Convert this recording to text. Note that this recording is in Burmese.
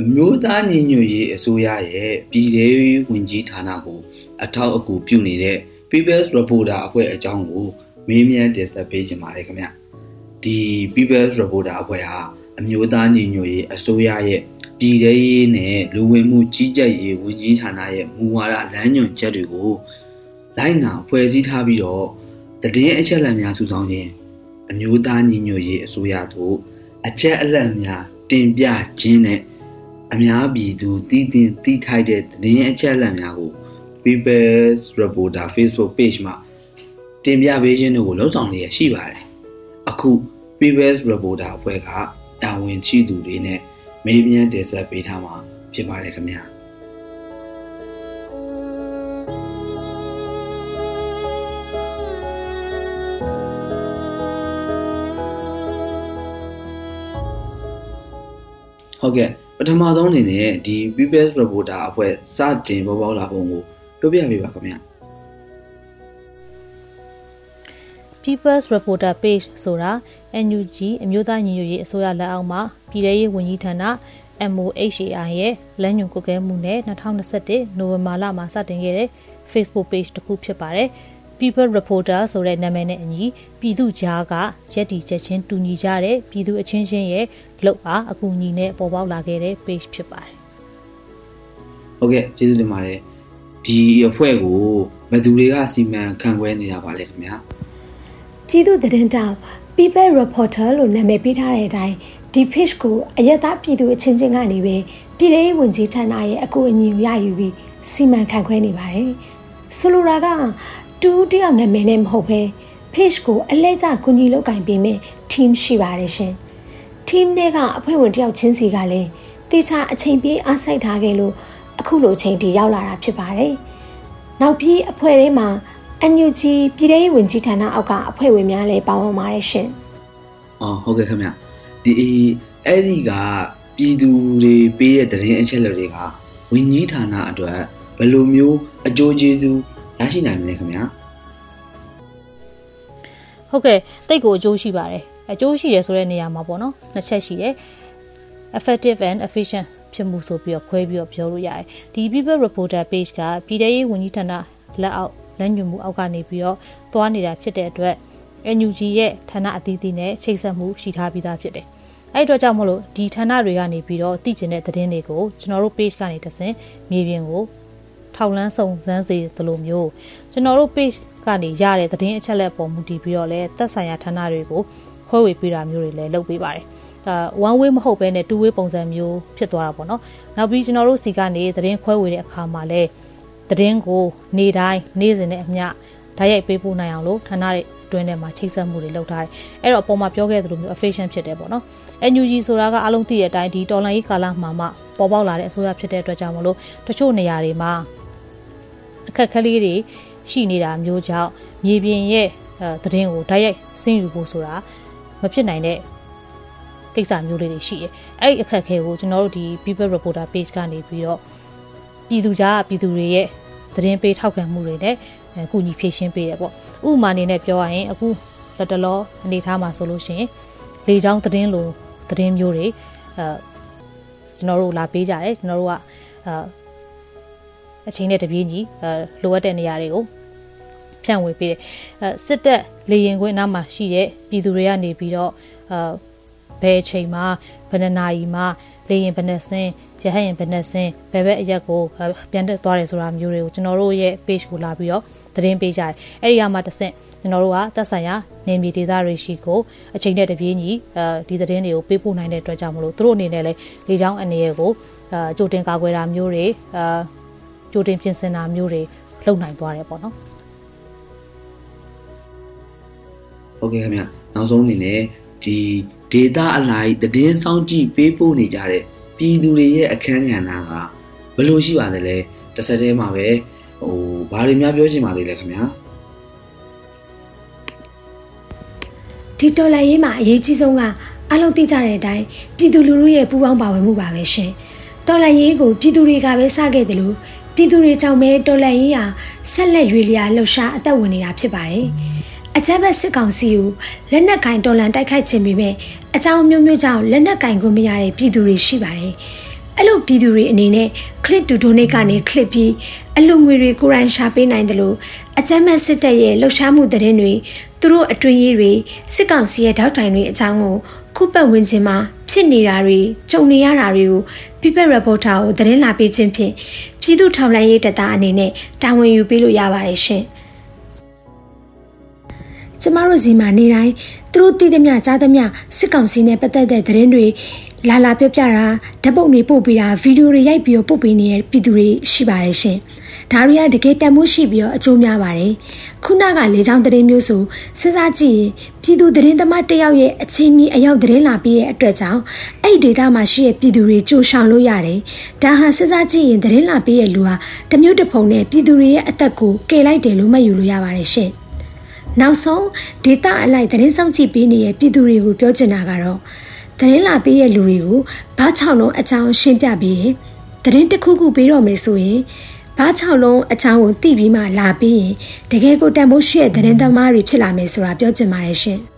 အမျိုးသားညီညွတ်ရေးအစိုးရရဲ့ပြည်ထောင်စုဝန်ကြီးဌာနကို အထောက်အကူပြုနေတဲ့ People's Reporter အဖွဲ့အကြောင်းကိုမေးမြန်းတင်ဆက်ပေးခြင်းပါတယ်ခင်ဗျဒီ People's Reporter အဖွဲ့ဟာအမျိုးသားညီညွတ်ရေးအစိုးရရဲ့ပြည်ထောင်ရေးနဲ့လူဝင်မှုကြီးကြပ်ရေးဝန်ကြီးဌာနရဲ့မူဝါဒလမ်းညွှန်ချက်တွေကိုလိုက်နာဖွဲ့စည်းထားပြီးတော့တည်င်းအချက်အလက်များစုဆောင်းခြင်းအမျိုးသားညီညွတ်ရေးအစိုးရတို့အချက်အလက်များတင်ပြခြင်းနဲ့ အများပြည်သူတည်တင်တည်ထိုက်တဲ့တည်င်းအချက်အလက်များကို People's Reporter Facebook page မှာတင်ပြပေးခြင်းတို့ကိုလှုံ့ဆော်နေရရှိပါတယ်။အခု People's Reporter အဖွဲ့ကတာဝန်ရှိသူတွေနဲ့မေးမြန်းတင်ဆက်ပေးထားမှာဖြစ်ပါတယ်ခင်ဗျာဟုတ်ကဲ့ ပထမဆုံးအနေနဲ့ဒီ People's Reporter အဖွဲ့စတင်ပေါ်ပေါက်လာပုံကိုပြောပြပေးပါခင်ဗျာ People's Reporter Page ဆိုတာ NUG အမျိုးသားညီညွတ်ရေးအစိုးရလက်အောက်မှာပြည်ထရေးဝန်ကြီးဌာန MOHAI ရဲ့လက်ညွန်ကွက်ကဲမှုနဲ့2021နိုဝင်ဘာလမှာစတင်ခဲ့တဲ့ Facebook Page တစ်ခုဖြစ်ပါတယ်။ People Reporter ဆိုတဲ့နာမည်နဲ့အညီပြည်သူကြားကရက်တီချက်ချင်းတူညီကြတဲ့ပြည်သူအချင်းချင်းရဲ့လောက်အားအကူအညီနဲ့ပေါ်ပေါက်လာခဲ့တဲ့ page ဖြစ်ပါတယ်။ဟုတ်ကဲ့ကျေးဇူးတင်ပါတယ်။ဒီအဖွဲ့ကိုဘယ်သူတွေကစီမံခန့်ခွဲနေတာပါလဲခင်ဗျာ။ကြီးသူသတင်းတောက် People Reporter လို့နာမည်ပေးထားတဲ့အတိုင်းဒီ page ကိုအယက်သားပြည်သူအချင်းချင်းကနေပဲပြည်ထောင်ဝင်ကြီးဌာနရဲ့အကူအညီကိုရယူပြီးစီမံခန့်ခွဲနေပါတယ်။ဆိုလိုတာက တူးတယောက်နာမည်နဲ့မဟုတ်ဘဲ page ကိုအလဲကျကူညီလုပ်ကင်ပေးမဲ့ team ရှိပါတယ်ရှင်။ team တွေကအဖွဲ့ဝင်တယောက်ချင်းစီကလည်းတေချာအချိန်ပြေးအားစိုက်ထားခဲ့လို့အခုလိုအချိန်ဒီရောက်လာတာဖြစ်ပါတယ်။နောက်ပြီးအဖွဲ့ထဲမှာအန်ယူဂျီပြည်ထောင်ဝင်ကြီးဌာနအောက်ကအဖွဲ့ဝင်များလည်းပါဝင်ပါတယ်ရှင်။အော်ဟုတ်ကဲ့ခင်ဗျ။ဒီအဲ့ဒီကပြည်သူတွေပေးတဲ့သတင်းအချက်အလက်တွေကဝင်ကြီးဌာနအတွက်ဘယ်လိုမျိုးအကျိုးကျေးဇူး ရရှိနိုင်မလဲခင်ဗျာ။ဟုတ်ကဲ့တိတ်ကိုအကျိုးရှိပါတယ်။အကျိုးရှိတယ်ဆိုတဲ့နေရာမှာပေါ့နော်။နှစ်ချက်ရှိတယ်။ effective and efficient ဖြစ်မှုဆိုပြီးတော့ခွဲပြီးတော့ပြောလို့ရတယ်။ဒီ People Reporter page ကပြည်ထရေးဝန်ကြီးဌာနလက်အောက်လက်ညွှန်မှုအောက်ကနေပြီးတော့သွားနေတာဖြစ်တဲ့အတွက် NUG ရဲ့ဌာနအသီးသီးနဲ့ချိတ်ဆက်မှုရှိထားပြီးသားဖြစ်တယ်။အဲ့အတွက်ကြောင့်မလို့ဒီဌာနတွေကနေပြီးတော့သိကျင်တဲ့သတင်းတွေကိုကျွန်တော်တို့ page ကနေတဆင့်မြေပြင်ကို ထောက်လန်းစုံစမ်းစေသလိုမျိုးကျွန်တော်တို့ page ကနေရတဲ့သတင်းအချက်အလက်ပေါ်မူတည်ပြီးတော့လဲသက်ဆိုင်ရာဌာနတွေကိုခွဲဝေပေးတာမျိုးတွေလည်းလုပ်ပေးပါတယ်။ဒါ one way မဟုတ်ဘဲနဲ့ two way ပုံစံမျိုးဖြစ်သွားတာပေါ့နော်။နောက်ပြီးကျွန်တော်တို့စီကနေသတင်းခွဲဝေတဲ့အခါမှာလည်းသတင်းကိုနေတိုင်းနေ့စဉ်နဲ့အမျှဓာတ်ရိုက်ပေးပို့နိုင်အောင်လို့ဌာနတွေတွင်းထဲမှာချိတ်ဆက်မှုတွေလုပ်ထားတယ်။အဲ့တော့အပေါ်မှာပြောခဲ့သလိုမျိုး efficient ဖြစ်တယ်ပေါ့နော်။ NUG ဆိုတာကအလုံးသိတဲ့အတိုင်းဒီတော်လိုင်းရေးကာလမှာမှပေါ်ပေါက်လာတဲ့အစိုးရဖြစ်တဲ့အတွက်ကြောင့်မလို့တချို့နေရာတွေမှာ အခက်ခဲလေးတွေရှိနေတာမျိုးကြောင့်မြေပြင်ရဲ့သတင်းကိုဓာတ်ရိုက်ဆင်းယူဖို့ဆိုတာမဖြစ်နိုင်တဲ့ကိစ္စမျိုးလေးတွေရှိတယ်။အဲ့ဒီအခက်ခဲကိုကျွန်တော်တို့ဒီ People Reporter page ကနေပြီးတော့ပြည်သူကြားပြည်သူတွေရဲ့သတင်းပေးထောက်ခံမှုတွေနဲ့အကူအညီဖြည့်ရှင်းပေးတယ်ပေါ့ဥပမာအနေနဲ့ပြောရရင်အခုလက်တလောအနေထားမှာဆိုလို့ရှိရင်လေချောင်းသတင်းလိုသတင်းမျိုးတွေအဲကျွန်တော်တို့လာပေးကြတယ်ကျွန်တော်တို့က အဲအချိန်နဲ့တပြေးညီအဲလိုအပ်တဲ့နေရာတွေကိုဖြန့်ဝေပေးတယ်အဲစစ်တပ်လေရင်ခွင်းအနားမှာရှိတဲ့ပြည်သူတွေကနေပြီးတော့အဲဘယ်အချိန်မှာဘယ်နှစ်နာရီမှာလေရင်ဘယ်နှစင်းရဟရင်ဘယ်နှစင်းဘယ်ဘက်အရက်ကိုပြန်တက်သွားတယ်ဆိုတာမျိုးတွေကိုကျွန်တော်တို့ရဲ့ page ကိုလာပြီးတော့သတင်းပေးကြတယ်အဲ့ဒီအမှာတစ်ဆင့်ကျွန်တော်တို့ကသက်ဆိုင်ရာနေမြေဒေသတွေရှိကိုအချိန်နဲ့တပြေးညီအဲဒီသတင်းတွေကိုပေးပို့နိုင်တဲ့အတွက်ကြောင့်မလို့သူတို့အနေနဲ့လည်းလေချောင်းအနေရကိုအာကြိုတင်ကာကွယ်တာမျိုးတွေအာ ကြိုတင်ပြင်ဆင်တာမျိုးတွေလုပ်နိုင်သွားတယ်ပေါ့နော်ဟုတ်ကဲ့ခင်ဗျနောက်ဆုံးအနေနဲ့ဒီ data အလိုက်သတင်းစောင့်ကြည့်ပေးပို့နေကြတဲ့ပြည်သူတွေရဲ့အခန်းကဏ္ဍကဘယ်လိုရှိပါသလဲတစ်ဆက်တည်းမှာပဲဟိုဘာတွေများပြောချင်ပါသေးလဲခင်ဗျာဒီတော်လိုင်းရေးမှာအရေးကြီးဆုံးကအလုံးသိကြတဲ့အတိုင်းပြည်သူလူထုရဲ့ပူးပေါင်းပါဝင်မှုပါပဲရှင်တော်လိုင်းရေးကိုပြည်သူတွေကပဲစခဲ့တယ်လို့ ပြည်သူတွေကြောင့်ပဲတော်လိုင်းရေးဟာဆက်လက်ရွေလျာလှုပ်ရှားအသက်ဝင်နေတာဖြစ်ပါတယ်အကြမ်းဖက်စစ်ကောင်စီကိုလက်နက်ကင်တော်လန်တိုက်ခိုက်ခြင်းပေမဲ့အကြောင်းမျိုးမျိုးကြောင့်လက်နက်ကင်ကိုမရတဲ့ပြည်သူတွေရှိပါတယ်။ဖအဲ့လိုပြည်သူတွေအနေနဲ့ click to donate ကနေ click ပြီးအလူငွေတွေကိုရိုင်းရှာပေးနိုင်တယ်လို့အကြမ်းမဲ့စစ်တပ်ရဲ့လှုပ်ရှားမှုသတင်းတွေသူတို့အတွင်းရေးတွေစစ်ကောင်စီရဲ့ထောက်တိုင်တွေအကြောင်းကိုခုပတ်ဝန်းကျင်မှာဖြစ်နေတာတွေကြုံနေရတာတွေကို People Reporter ကိုသတင်းလာပေးခြင်းဖြင့်ပြည်သူထောက်လှမ်းရေးတပ်သားအနေနဲ့တာဝန်ယူပေးလို့ရပါတယ်ရှင်။ကျမတို့စီမှာနေတိုင်းသူတို့တည်သမျှကြားသမျှစစ်ကောင်စီနဲ့ပတ်သက်တဲ့သတင်းတွေလာလာပြပြတာဓာတ်ပုံတွေပို့ပေးတာဗီဒီယိုတွေရိုက်ပြီးတော့ပို့ပေးနေတဲ့ပြည်သူတွေရှိပါတယ်ရှင်။ ဒါတွေကတကယ်တန်မှုရှိပြီးတော့အကျိုးများပါတယ်။ခုနကလေချောင်းသတင်းမျိုးဆိုစဉ်းစားကြည့်ရင်ပြည်သူသတင်းသမားတယောက်ရဲ့အချိန်မီအရောက်သတင်းလာပြီးရဲ့အတွက်ကြောင့်အဲ့ဒီဒေတာမှာရှိတဲ့ပြည်သူတွေကြိုရှောင်လို့ရတယ်။ဒါဟာစဉ်းစားကြည့်ရင်သတင်းလာပြီးရဲ့လူဟာတမျိုးတစ်ဖုံနဲ့ပြည်သူတွေရဲ့အသက်ကိုကယ်လိုက်တယ်လို့မှတ်ယူလို့ရပါတယ်ရှင်။နောက်ဆုံးဒေတာအလိုက်သတင်းဆောင်ကြည့်ပေးနေတဲ့ပြည်သူတွေကိုပြောချင်တာကတော့သတင်းလာပေးတဲ့လူတွေကိုဘားချောင်းလုံးအကြောင်းရှင်းပြပေးတယ်။သတင်းတစ်ခုခုပေးတော့မယ်ဆိုရင် ဘားချောင်းလုံးအကြောင်းကိုသိပြီးမှလာပေးရင်တကယ်ကိုတန်ဖိုးရှိတဲ့သတင်းသမားတွေဖြစ်လာမယ်ဆိုတာပြောချင်ပါတယ်ရှင်။